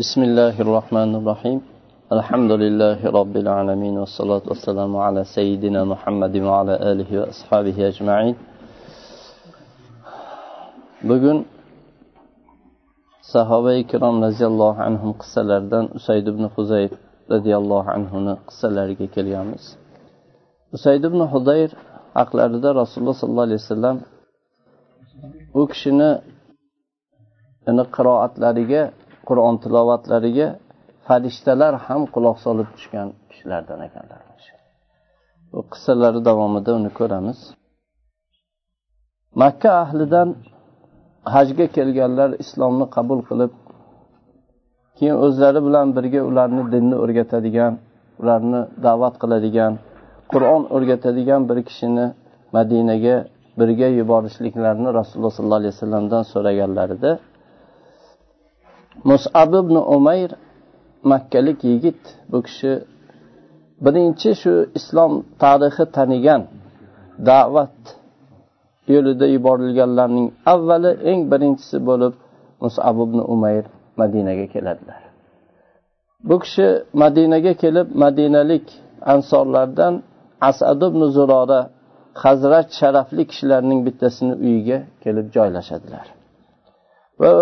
بسم الله الرحمن الرحيم الحمد لله رب العالمين والصلاة والسلام على سيدنا محمد وعلى آله وأصحابه أجمعين بقول صحابة كرام رضي الله عنهم قصة لردن أسيد بن خزير رضي الله عنهم قصة لرقي كليامس أسيد بن خزير عقل أرد رسول الله صلى الله عليه وسلم وكشنا أن قراءة لرقي qur'on tilovatlariga farishtalar ham quloq solib tushgan kishilardan ekanlar. Bu qissalari davomida uni ko'ramiz. Makka ahlidan hajga kelganlar islomni qabul qilib keyin o'zlari bilan birga ularni dinni o'rgatadigan ularni da'vat qiladigan qur'on o'rgatadigan bir kishini madinaga birga yuborishliklarini rasululloh sollallohu alayhi vasallamdan so'raganlarida musab ibn umayr makkalik yigit bu kishi birinchi shu islom tarixi tanigan da'vat yo'lida yuborilganlarning avvali eng birinchisi bo'lib musab ibn umayr madinaga keladilar. Bu kishi madinaga kelib madinalik ansorlardan asad ibn zurora hazrat sharafli kishilarning bittasini uyiga kelib joylashadilar. Va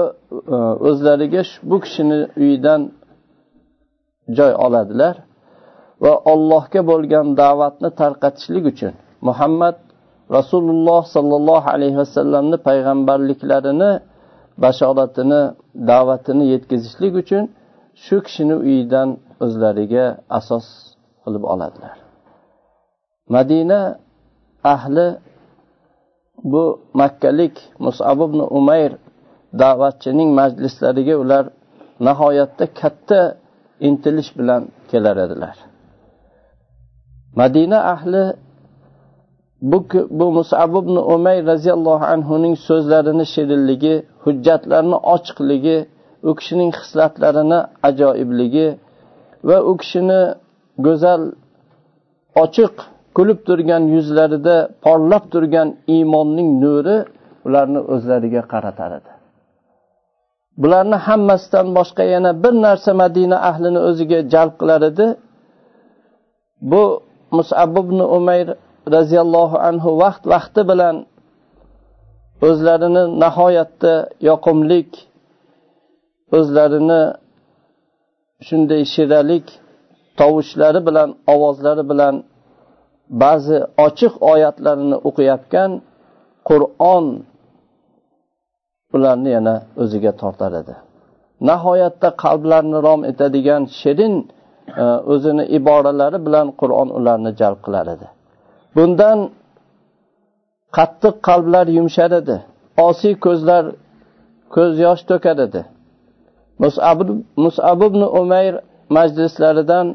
e, o'zlariga bu kishini uyidan joy oladilar va allohga bo'lgan da'vatni tarqatishlik uchun muhammad rasululloh sollallohu alayhi vasallamni payg'ambarliklarini bashoratini da'vatini yetkazishlik uchun shu kishini uyidan o'zlariga asos qilib oladilar. Madina ahli bu makkalik musab ibn umayr da'vatchining majlislariga ular nihoyatda katta intilish bilan kelar edilar. Madina ahli bu bu musab ibn umay roziyallohu anhuning so'zlarini shirinligi hujjatlarni ochiqligi u kishining hislatlarini ajoyibligi va u kishini go'zal ochiq kulib turgan yuzlarida porlab turgan iymonning nuri ularni o'zlariga qaratar edi. Bularni hammasidan boshqa yana bir narsa madina ahlini o'ziga jalb qilar edi. Bu musab ibn umayr roziyallohu anhu vaqt vaqti bilan o'zlarini nihoyatda yoqimlik o'zlarini shunday shiralik tovushlari bilan ovozlari bilan ba'zi ochiq oyatlarini o'qiyotgan qur'on ularni yana o'ziga tortar edi nihoyatda qalblarni rom etadigan shirin e, o'zini iboralari bilan qur'on ularni jalb qilar edi. Bundan qattiq qalblar yumshar edi. Osiy ko'zlar ko'z yosh to'kar edi. Musab ibn umayr majlislaridan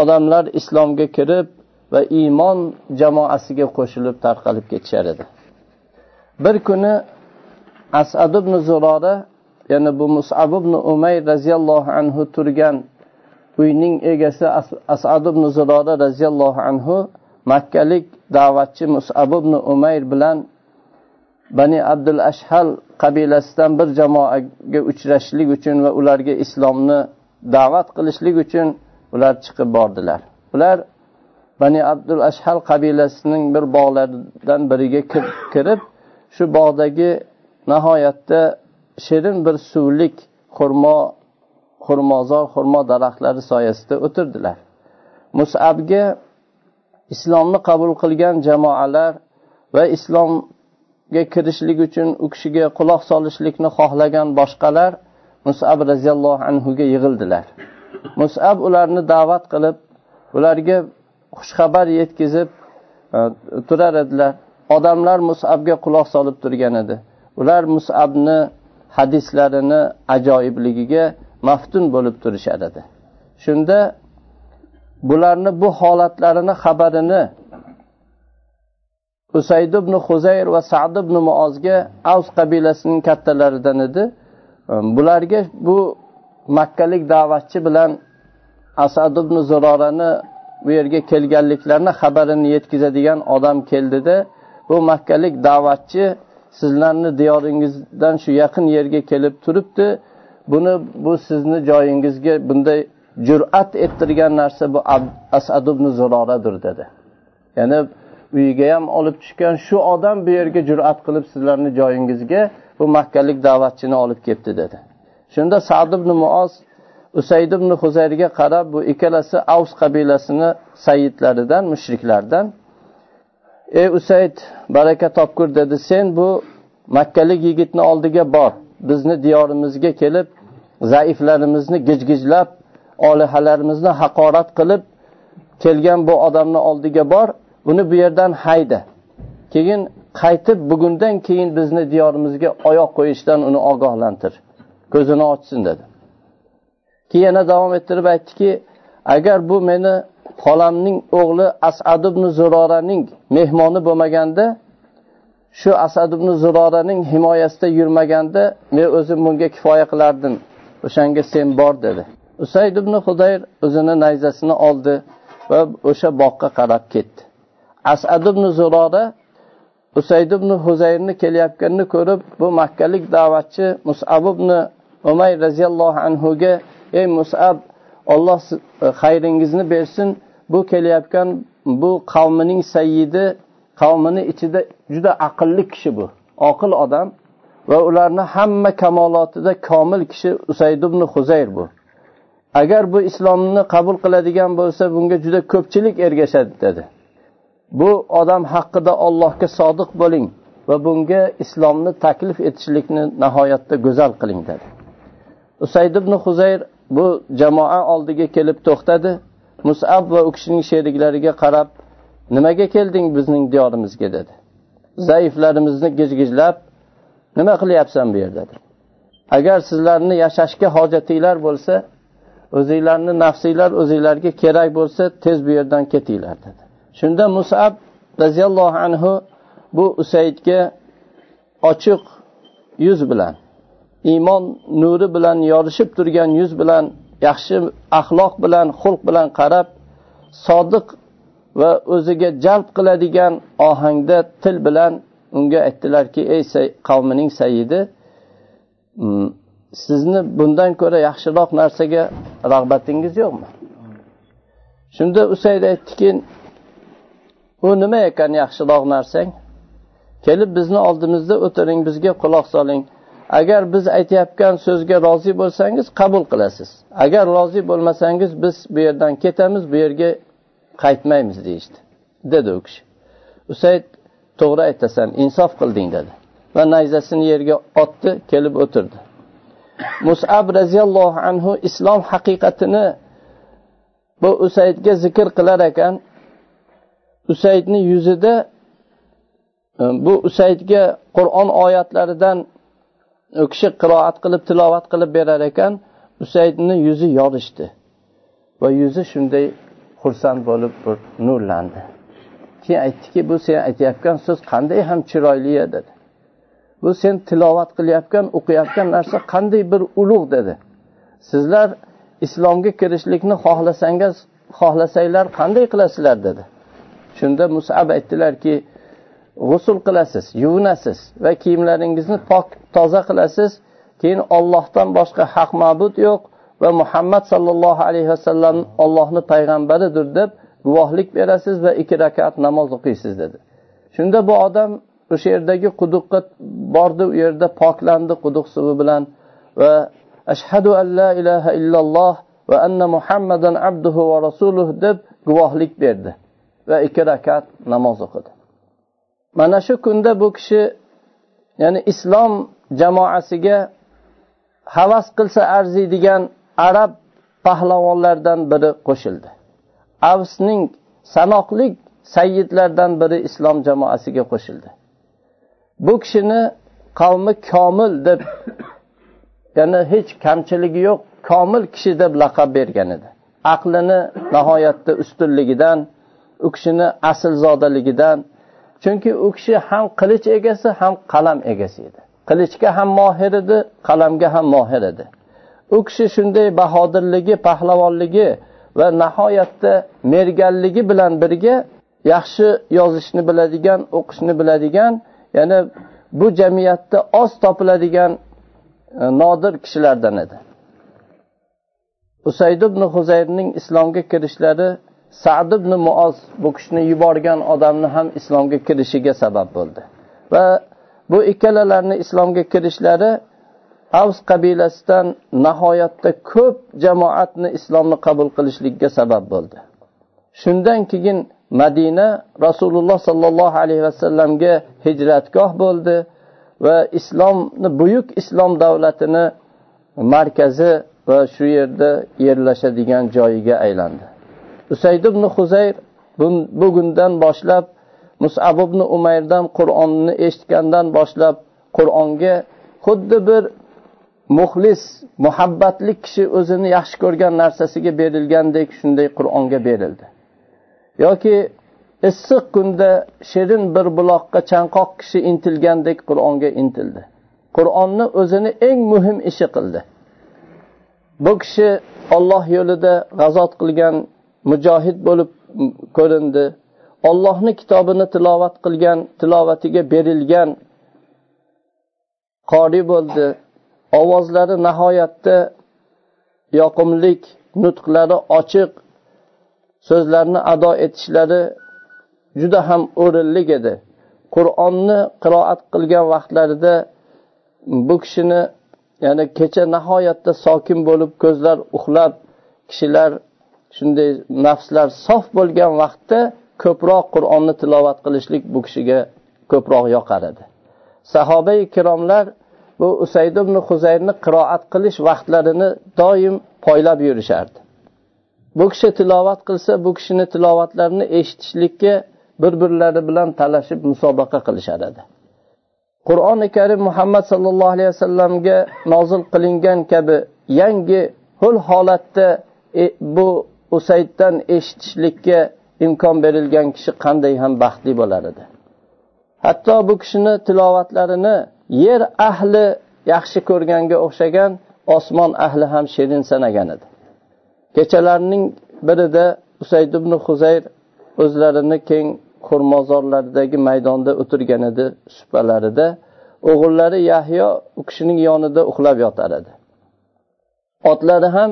odamlar islomga kirib va iymon jamoasiga qo'shilib tarqalib ketishar edi. Bir kuni asad ibn zurora ya'ni bu musab ibn umayr roziyallohu anhu turgan uyning egasi asad ibn zurora roziyallohu anhu makkalik da'vatchi musab ibn umayr bilan bani abdul ashhal qabilasidan bir jamoaga uchrashishlik uchun va ularga islomni da'vat qilishlik uchun ular chiqib bordilar. Ular bani abdul ashhal qabilasining bir bog'laridan biriga kirib shu bog'dagi nihoyatda shirin bir suvlik xurmo xurmozor xurmo daraxtlari soyasida o'tirdilar. Musabga islomni qabul qilgan jamoalar va islomga kirishlik uchun u kishiga quloq solishlikni xohlagan boshqalar musab roziyallohu anhuga yig'ildilar. Musab ularni da'vat qilib ularga xushxabar yetkazib e, turar edilar. Odamlar musabga quloq solib turgan edi. Ular musabni hadislarini ajoyibligiga maftun bo'lib turishar edi shunda bularni bu holatlarini xabarini usayd ibn huzayr va sad ibn muozga avs qabilasining kattalaridan edi. Bularga bu makkalik da'vatchi bilan asad ibn zurorani bu yerga kelganliklarini xabarini yetkazadigan odam keldida bu makkalik da'vatchi sizlarni diyoringizdan shu yaqin yerga kelib turibdi. Buni bu sizni joyingizga bunday jur'at ettirgan narsa bu asad ibn zuroradir dedi. Ya'ni uyiga ham olib tushgan shu odam bu yerga jur'at qilib sizlarni joyingizga bu makkalik da'vatchini olib kelibdi dedi. Shunda sad ibn muoz usayd ibn huzayrga qarab bu ikkalasi avs qabilasini sayidlaridan mushriklardan ey usayd baraka topkur dedi. Sen bu makkalik yigitni oldiga bor. Bizni diyorimizga kelib zaiflarimizni gijgijlab olihalarimizni haqorat qilib kelgan bu odamni oldiga bor. Uni bu yerdan hayda keyin qaytib bugundan keyin bizni diyorimizga oyoq qo'yishdan uni ogohlantir. Ko'zini ochsin dedi. Keyin yana davom ettirib aytdiki agar bu meni xolamning o'g'li asad ibn zuroraning mehmoni bo'lmaganda shu asad ibn zuroraning himoyasida yurmaganda men o'zim bunga kifoya qilardim. O'shanga sen bor dedi. Usayd ibn hudayr o'zini nayzasini oldi va o'sha boqqa qarab ketdi. Asad ibn zurora usayd ibn huzayrni kelayotganini ko'rib bu makkalik da'vatchi musab ibn umay roziyallohu anhuga ey musab olloh xayringizni bersin bu kelayotgan bu qavmining sayyidi qavmini ichida juda aqlli kishi bu. Oqil odam va ularni hamma kamolotida komil kishi usayd ibn huzayr bu. Agar bu islomni qabul qiladigan bo'lsa bunga juda ko'pchilik ergashadi dedi. Bu odam haqida ollohga sodiq bo'ling va bunga islomni taklif etishlikni nihoyatda go'zal qiling dedi. Usayd ibn huzayr bu jamoa oldiga kelib to'xtadi. Musab va u kishining sheriklariga qarab nimaga kelding bizning diyorimizga? dedi. Zaiflarimizni gijgijlab nima qilyapsan bu yerda? agar sizlarni yashashga hojatinglar bo'lsa o'zinglarni nafsinglar o'zinglarga kerak bo'lsa tez bu yerdan ketinglar. dedi. Shunda musab roziyallohu anhu bu usaydga ochiq yuz bilan iymon nuri bilan yorishib turgan yuz bilan yaxshi axloq bilan xulq bilan qarab sodiq va o'ziga jalb qiladigan ohangda til bilan unga aytdilarki ey qavmining sayidi mm, sizni bundan ko'ra yaxshiroq narsaga rag'batingiz yo'qmi? Shunda usayd aytdiki u nima ekan yaxshiroq narsang? Kelib bizni oldimizda o'tiring bizga quloq soling. Agar biz aytayotgan so'zga rozi bo'lsangiz qabul qilasiz. Agar rozi bo'lmasangiz biz bu yerdan ketamiz bu yerga qaytmaymiz deyishdi dedi u kishi. Usayd to'g'ri aytasan insof qilding dedi. Va nayzasini yerga otdi kelib o'tirdi. Musab roziyallohu anhu islom haqiqatini bu usaydga zikr qilar ekan. Usaydni yuzida bu usaydga qur'on oyatlaridan u kishi qiroat qilib tilovat qilib berar ekan usaydni yuzi yorishdi va yuzi shunday xursand bo'lib bir nurlandi. Keyin aytdiki bu sen aytayotgan so'z qanday ham chiroyli dedi. Bu sen tilovat qilayotgan o'qiyotgan narsa qanday bir ulug' dedi. Sizlar islomga kirishlikni xohlasangiz xohlasanglar qanday qilasizlar dedi. Shunda musab aytdilarki g'usul qilasiz yuvinasiz va kiyimlaringizni pok toza qilasiz. Keyin ollohdan boshqa haq ma'bud yo'q va muhammad sollallohu alayhi vasallam ollohni payg'ambaridir deb guvohlik berasiz va ikki rakat namoz o'qiysiz dedi. Shunda bu odam o'sha yerdagi quduqqa bordi u yerda poklandi quduq suvi bilan va ashhadu an la ilaha illalloh va anna muhammadan abduhu va rasuluh deb guvohlik berdi va ikki rakat namoz o'qidi. Mana shu kunda bu kishi ya'ni islom jamoasiga havas qilsa arziydigan arab pahlavonlaridan biri qo'shildi. Avsning sanoqli sayyidlardan biri islom jamoasiga qo'shildi. Bu kishini qavmi komil deb ya'ni hech kamchiligi yo'q komil kishi deb laqab bergan edi. Aqlini nihoyatda ustunligidan u kishini aslzodaligidan chunki u kishi ham qilich egasi ham qalam egasi edi. Qilichga ham mohir edi qalamga ham mohir edi. U kishi shunday bahodirligi pahlavonligi va nihoyatda merganligi bilan birga yaxshi yozishni biladigan o'qishni biladigan ya'ni bu jamiyatda oz topiladigan e, nodir kishilardan edi. Usayd ibn huzayrning islomga kirishlari sad ibn muoz bu kishini yuborgan odamni ham islomga kirishiga sabab bo'ldi. Va bu ikkalalarni islomga kirishlari avs qabilasidan nihoyatda ko'p jamoatni islomni qabul qilishlikka sabab bo'ldi. Shundan keyin madina rasululloh sollallohu alayhi vasallamga hijratgoh bo'ldi va islomni buyuk islom davlatini markazi va shu yerda yerlashadigan joyiga aylandi. Usayd ibn huzayr bugundan boshlab musab ibn umayrdan qur'onni eshitgandan boshlab qur'onga xuddi bir muxlis muhabbatli kishi o'zini yaxshi ko'rgan narsasiga berilgandek shunday qur'onga berildi. Yoki issiq kunda shirin bir buloqqa chanqoq kishi intilgandek qur'onga intildi. Qur'onni o'zini eng muhim ishi qildi. Bu kishi olloh yo'lida g'azot qilgan mujohid bo'lib ko'rindi. Ollohni kitobini tilovat qilgan tilovatiga berilgan qori bo'ldi. Ovozlari nihoyatda yoqimlik nutqlari ochiq so'zlarni ado etishlari juda ham o'rinli edi. Qur'onni qiroat qilgan vaqtlarida bu kishini ya'ni kecha nihoyatda sokin bo'lib ko'zlar uxlab kishilar shunday nafslar sof bo'lgan vaqtda ko'proq qur'onni tilovat qilishlik bu kishiga ko'proq yoqar edi. Sahoba ikromlar bu usayd ibn huzayrni qiroat qilish vaqtlarini doim poylab yurishardi. Bu kishi tilovat qilsa bu kishini tilovatlarini eshitishlikka bir birlari bilan talashib musobaqa qilishar edi. Qur'oni karim muhammad sollallohu alayhi vasallamga nozil qilingan kabi yangi hul holatda e, bu usayddan eshitishlikka imkon berilgan kishi qanday ham baxtli bo'lar edi. Hatto bu kishini tilovatlarini yer ahli yaxshi ko'rganga o'xshagan osmon ahli ham shirin sanagan edi. Kechalarning birida usayd ibn huzayr o'zlarini keng xurmozorlardagi maydonda o'tirgan edi supalarida o'g'illari yahyo u kishining yonida uxlab yotar edi. Otlari ham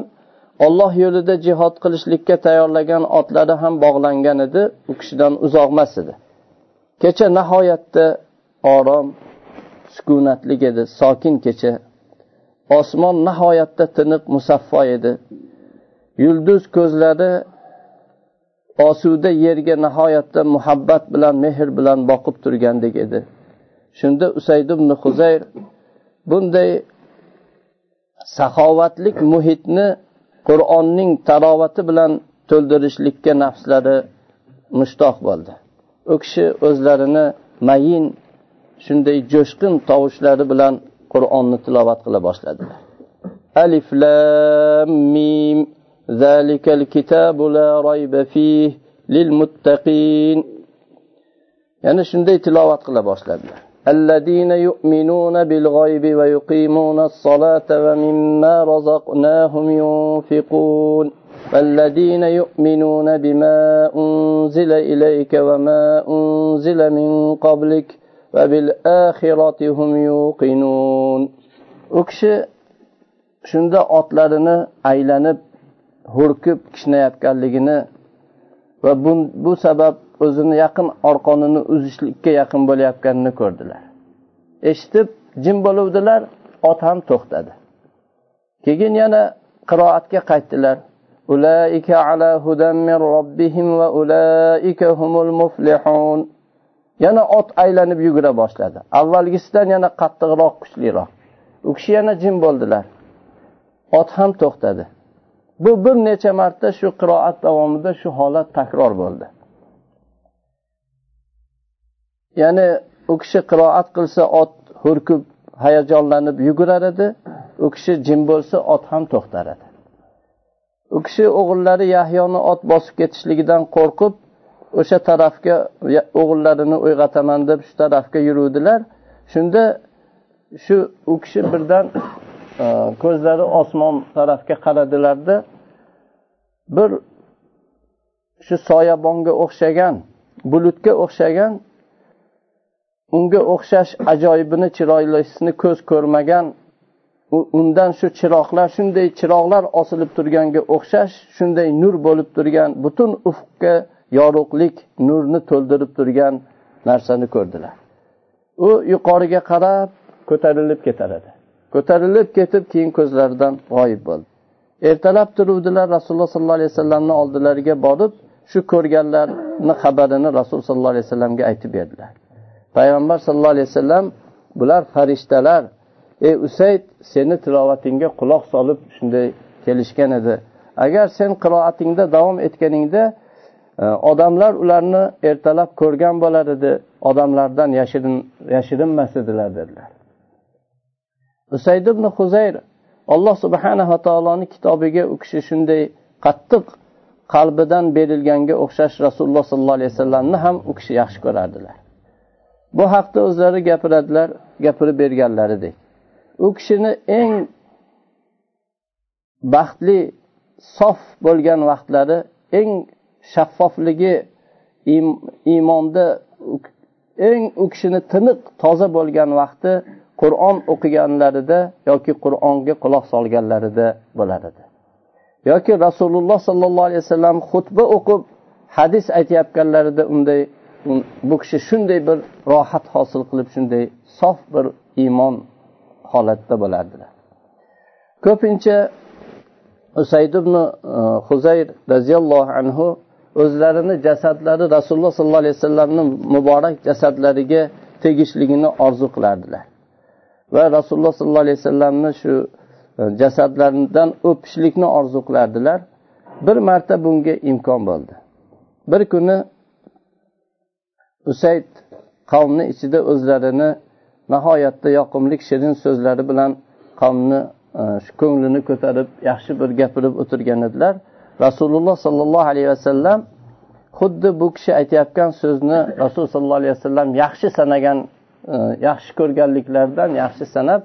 olloh yo'lida jihod qilishlikka tayyorlagan otlari ham bog'langan edi. U kishidan uzoqmas edi. Kecha nihoyatda orom sukunatlik edi. Sokin kecha. Osmon nihoyatda tiniq musaffo edi. Yulduz ko'zlari osuda yerga nihoyatda muhabbat bilan mehr bilan boqib turgandek edi. Shunda usayd ibn huzayr bunday saxovatlik muhitni qur'onning tarovati bilan to'ldirishlikka nafslari mushtoq bo'ldi. U kishi o'zlarini mayin shunday jo'shqin tovushlari bilan qur'onni tilovat qila boshladilar. Alif lam mim zalikal kitabu la rayba fih lil muttaqin. Ya'ni shunday tilovat qila boshladilar. الذين يؤمنون بالغيب ويقيمون الصلاة ومما رزقناهم ينفقون. والذين يؤمنون بما أنزل إليك وما أنزل من قبلك وبالآخرة هم يوقنون. Kishi shunda otlarini aylanib hurkib kishnayotganligini va bu sabab o'zini yaqin orqonini uzishlikka yaqin bo'layotganini ko'rdilar. Eshitib jim bo'luvdilar ot ham to'xtadi. Keyin yana qiroatga qaytdilar. Ulaika ala hudan min robbihim va ulaika humul muflihun. Yana ot aylanib yugura boshladi. Avvalgisidan yana qattiqroq kuchliroq. U kishi yana jim bo'ldilar. Ot ham to'xtadi. Bu bir necha marta shu qiroat davomida shu holat takror bo'ldi. Ya'ni u kishi qiroat qilsa ot hurkib hayajonlanib yugurar edi. U kishi jim bo'lsa ot ham to'xtar edi. U kishi o'g'illari yahyoni ot bosib ketishligidan qo'rqib o'sha tarafga o'g'illarini uyg'otaman deb shu tarafga yuruvdilar. Shunda shu u kishi birdan e, ko'zlari osmon tarafga qaradilarda bir shu soyabonga o'xshagan bulutga o'xshagan unga o'xshash ajoyibini chiroylisini ko'z ko'rmagan undan shu chiroqlar shunday chiroqlar osilib turganga o'xshash shunday nur bo'lib turgan butun ufqqa yorug'lik nurni to'ldirib turgan narsani ko'rdilar. U yuqoriga qarab ko'tarilib ketar edi ko'tarilib ketib keyin ko'zlaridan g'oyib bo'ldi. Ertalab turuvdilar rasululloh sollallohu alayhi vasallamni oldilariga borib shu ko'rganlarni xabarini rasululloh sollallohu alayhi vasallamga aytib berdilar. Payg'ambar sallallohu alayhi vasallam bular farishtalar ey usayd seni tilovatingga quloq solib shunday kelishgan edi. Agar sen qiroatingda davom etganingda e, odamlar ularni ertalab ko'rgan bo'lar edi. Odamlardan yashirin yashirinmas edilar dedilar. Usayd ibn huzayr alloh subhanava taoloni kitobiga u kishi shunday qattiq qalbidan berilganga o'xshash rasululloh sollallohu alayhi vasallamni ham u kishi yaxshi ko'rardilar. Bu haqda o'zlari gapiradilar gapirib berganlaridek u kishini eng baxtli sof bo'lgan vaqtlari eng shaffofligi iymonda eng u kishini tiniq toza bo'lgan vaqti qur'on o'qiganlarida yoki qur'onga quloq solganlarida bo'lar edi yoki rasululloh sollallohu alayhi vasallam xutba o'qib hadis aytayotganlarida unday bu kishi shunday bir rohat hosil qilib shunday sof bir iymon holatda bo'lardilar. Ko'pincha usayd ibn e, huzayr roziyallohu anhu o'zlarini jasadlari rasululloh sollallohu alayhi vasallamni muborak jasadlariga tegishligini orzu qilardilar. Va rasululloh sollallohu alayhi vasallamni shu e, jasadlaridan o'pishlikni orzu qilardilar. Bir marta bunga imkon bo'ldi. Bir kuni usayd qavmni ichida o'zlarini nihoyatda yoqimli shirin so'zlari bilan qavmni e, shu ko'nglini ko'tarib yaxshi bir gapirib o'tirgan edilar. Rasululloh sollallohu alayhi vasallam xuddi bu kishi aytayotgan so'zni rasululloh sollallohu alayhi vasallam yaxshi sanagan e, yaxshi ko'rganliklaridan yaxshi sanab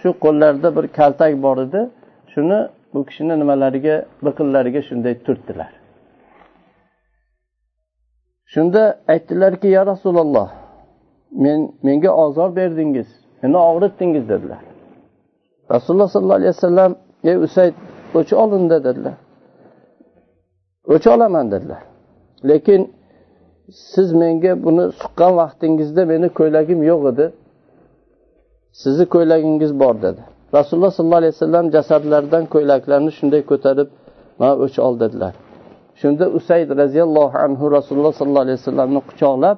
shu qo'llarida bir kaltak bor edi. Shuni bu kishini nimalariga biqinlariga shunday turtdilar. Shunda aytdilarki ya rasululloh men menga ozor berdingiz meni og'ritdingiz dedilar. Rasululloh sollallohu alayhi vasallam ey usayd o'ch olindi dedilar. O'ch olaman dedilar. Lekin siz menga buni suqqan vaqtingizda meni ko'ylagim yo'q edi. Sizni ko'ylagingiz bor dedi. Rasululloh sollallohu alayhi vasallam jasadlaridan ko'ylaklarni shunday ko'tarib mana o'ch ol dedilar. Shunda usayd roziyallohu anhu rasululloh sollallohu alayhi vasallamni quchoqlab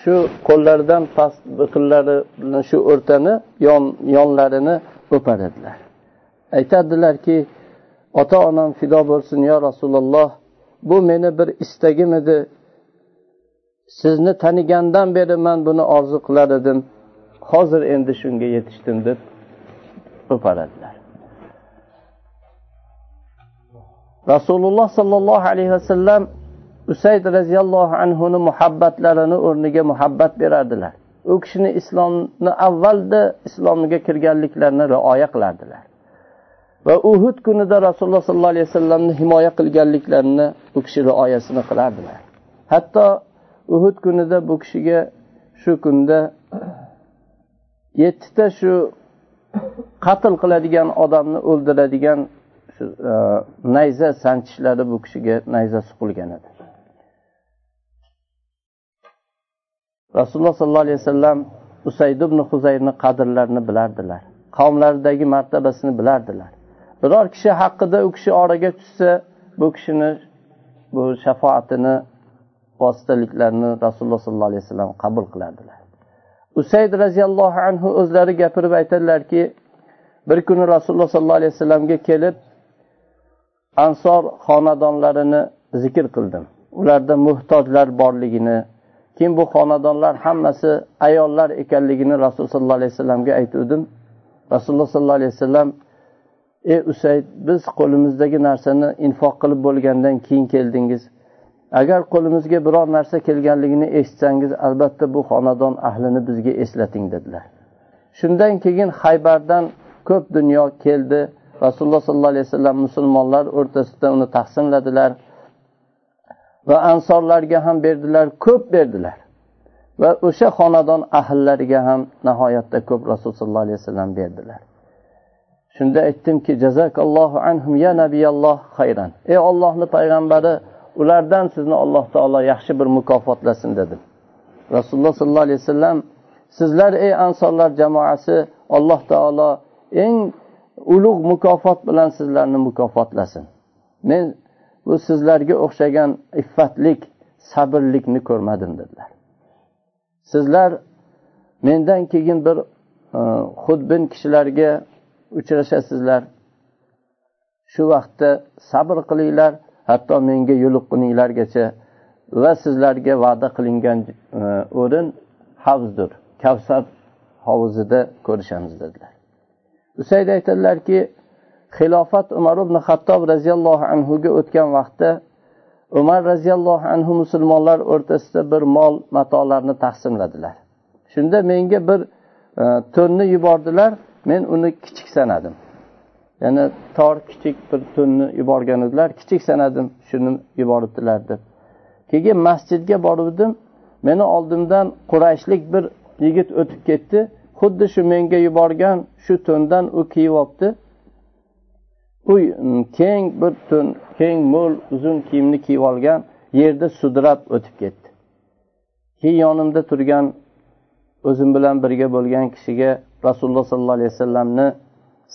shu qo'llaridan past biqinlari bilan shu o'rtani yon yonlarini o'par edilar aytadilarki ota onam fido bo'lsin yo rasululloh bu meni bir istagim edi. Sizni tanigandan beri man buni orzu qilar edim. Hozir endi shunga yetishdim deb o'paradilar. Rasululloh sollallohu alayhi vasallam usayd roziyallohu anhuni muhabbatlarini o'rniga muhabbat berardilar u kishini islomni avvalda islomga kirganliklarini rioya qilardilar va uhud kunida rasululloh sollallohu alayhi vasallamni himoya qilganliklarini u kishi rioyasini qilardilar hatto uhud kunida bu kishiga shu kunda yettita shu qatl qiladigan odamni o'ldiradigan shu e, nayza sanchishlari bu kishiga nayza suqilgan edi. Rasululloh sollallohu alayhi vasallam usayd ibn huzayrni qadrlarini bilardilar. Qavmlaridagi martabasini bilardilar. Biror kishi haqida u kishi oraga tushsa bu kishini bu shafoatini vositaliklarini rasululloh sollallohu alayhi vasallam qabul qilardilar. Usayd roziyallohu anhu o'zlari gapirib aytadilarki bir kuni rasululloh sollallohu alayhi vasallamga kelib ansor xonadonlarini zikr qildim. Ularda muhtojlar borligini keyin bu xonadonlar hammasi ayollar ekanligini rasululloh sollallohu alayhi vasallamga aytuvdim. Rasululloh sollallohu alayhi vasallam ey usayd biz qo'limizdagi narsani infoq qilib bo'lgandan keyin keldingiz. Agar qo'limizga biror narsa kelganligini eshitsangiz albatta bu xonadon ahlini bizga eslating dedilar. Shundan keyin haybardan ko'p dunyo keldi. Rasululloh sollallohu alayhi vasallam musulmonlar o'rtasida uni taqsimladilar va ansorlarga ham berdilar ko'p berdilar. Va o'sha xonadon ahllariga ham nihoyatda ko'p rasululloh sollallohu alayhi vasallam berdilar. Shunda aytdimki jazakallohu anhum ya nabiyalloh hayran. Ey ollohni payg'ambari ulardan sizni alloh taolo yaxshi bir mukofotlasin dedim. Rasululloh sollallohu alayhi vasallam sizlar ey ansorlar jamoasi alloh taolo eng ulug' mukofot bilan sizlarni mukofotlasin. Men bu sizlarga o'xshagan iffatlik sabrlikni ko'rmadim dedilar. Sizlar mendan keyin bir e, xudbin kishilarga uchrashasizlar. Shu vaqtda sabr qilinglar hatto menga yo'liqquninglargacha va sizlarga va'da qilingan e, o'rin havzdir kavsar hovuzida ko'rishamiz dedilar. Usayd aytadilarki xilofat umar ibn hattob roziyallohu anhuga o'tgan vaqtda umar roziyallohu anhu musulmonlar o'rtasida bir mol matolarni taqsimladilar. Shunda menga bir e, to'nni yubordilar men uni kichik sanadim. Ya'ni tor kichik bir to'nni yuborgan edilar kichik sanadim shuni yuboribdilar deb. Keyin masjidga boruvdim meni oldimdan qurayshlik bir yigit o'tib ketdi. Xuddi shu menga yuborgan shu to'ndan u kiyib olibdi u mm, keng bir to'n keng mo'l uzun kiyimni kiyib olgan yerda sudrab o'tib ketdi. Keyin yonimda turgan o'zim bilan birga bo'lgan kishiga rasululloh sollallohu alayhi vasallamni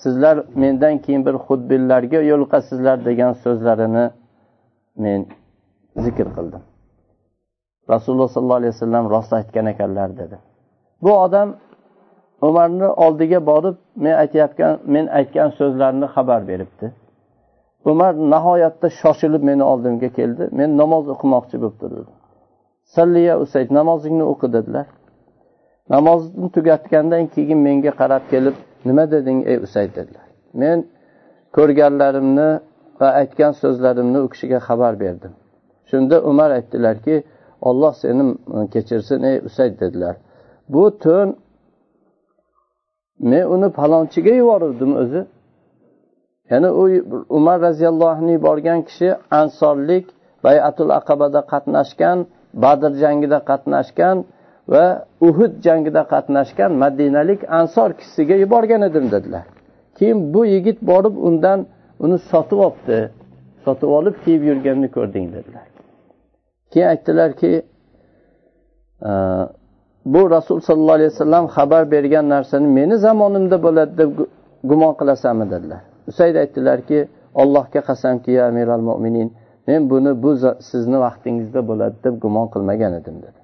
sizlar mendan keyin bir xudbinlarga yo'liqasizlar degan so'zlarini men zikr qildim. Rasululloh sollallohu alayhi vasallam rost aytgan ekanlar dedi. Bu odam umarni oldiga borib men aytayotgan men aytgan so'zlarni xabar beribdi. Umar nihoyatda shoshilib meni oldimga keldi. Men namoz o'qimoqchi bo'lib turdim. Salliya usayd namozingni o'qi dedilar. Namozni tugatgandan keyin menga qarab kelib nima deding ey usayd? dedilar. Men ko'rganlarimni va aytgan so'zlarimni u kishiga xabar berdim. Shunda umar aytdilarki olloh seni kechirsin ey usayd dedilar. Bu to'n men uni falonchiga yuboruvdim o'zi. Ya'ni u umar roziyallohu anhu yuborgan kishi ansorlik bayatul aqabada qatnashgan badr jangida qatnashgan va uhud jangida qatnashgan madinalik ansor kishisiga yuborgan edim dedilar. Keyin bu yigit borib undan uni sotib olibdi. Sotib olib kiyib yurganini ko'rding dedilar. Keyin aytdilarki bu rasul sollallohu alayhi vasallam xabar bergan narsani meni zamonimda bo'ladi deb gumon qilasanmi dedilar. Usayd aytdilarki allohga qasamki ya amiral mo'minin men buni bu sizni vaqtingizda bo'ladi deb gumon qilmagan edim dedi.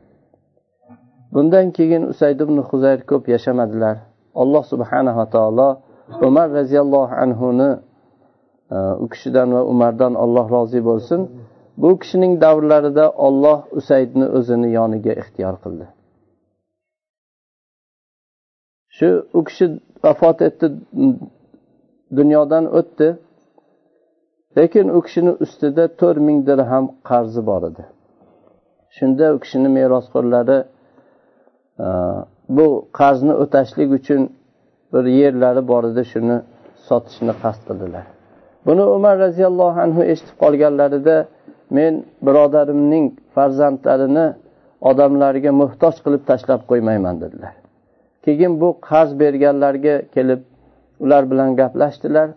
Bundan keyin usayd ibn huzayr ko'p yashamadilar alloh subhanava taolo umar roziyallohu anhuni e, u kishidan va umardan alloh rozi bo'lsin. Bu kishining davrlarida olloh usaydni o'zini yoniga ixtiyor qildi. Shu u kishi vafot etdi dunyodan o'tdi. Lekin u kishini ustida to'rt ming dirham qarzi bor edi. Shunda u kishini merosxo'rlari e, bu qarzni o'tashlik uchun bir yerlari bor edi shuni sotishni qasd qildilar. Buni umar roziyallohu anhu eshitib qolganlarida men birodarimning farzandlarini odamlarga muhtoj qilib tashlab qo'ymayman dedilar. Keyin bu qarz berganlarga kelib ular bilan gaplashdilar.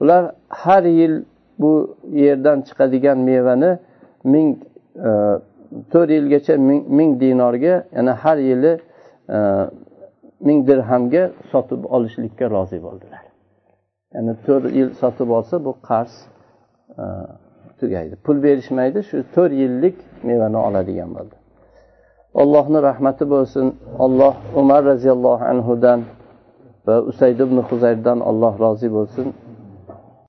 Ular har yil bu yerdan chiqadigan mevani ming e, to'rt yilgacha ming dinorga ya'ni har yili e, ming dirhamga sotib olishlikka rozi bo'ldilar. Ya'ni to'rt yil sotib olsa bu qarz e, tugaydi. Pul berishmaydi shu to'rt yillik mevani oladigan bo'ldi. Allohni rahmati bo'lsin. Alloh umar roziyallohu anhudan va usayd ibn huzayrdan alloh rozi bo'lsin.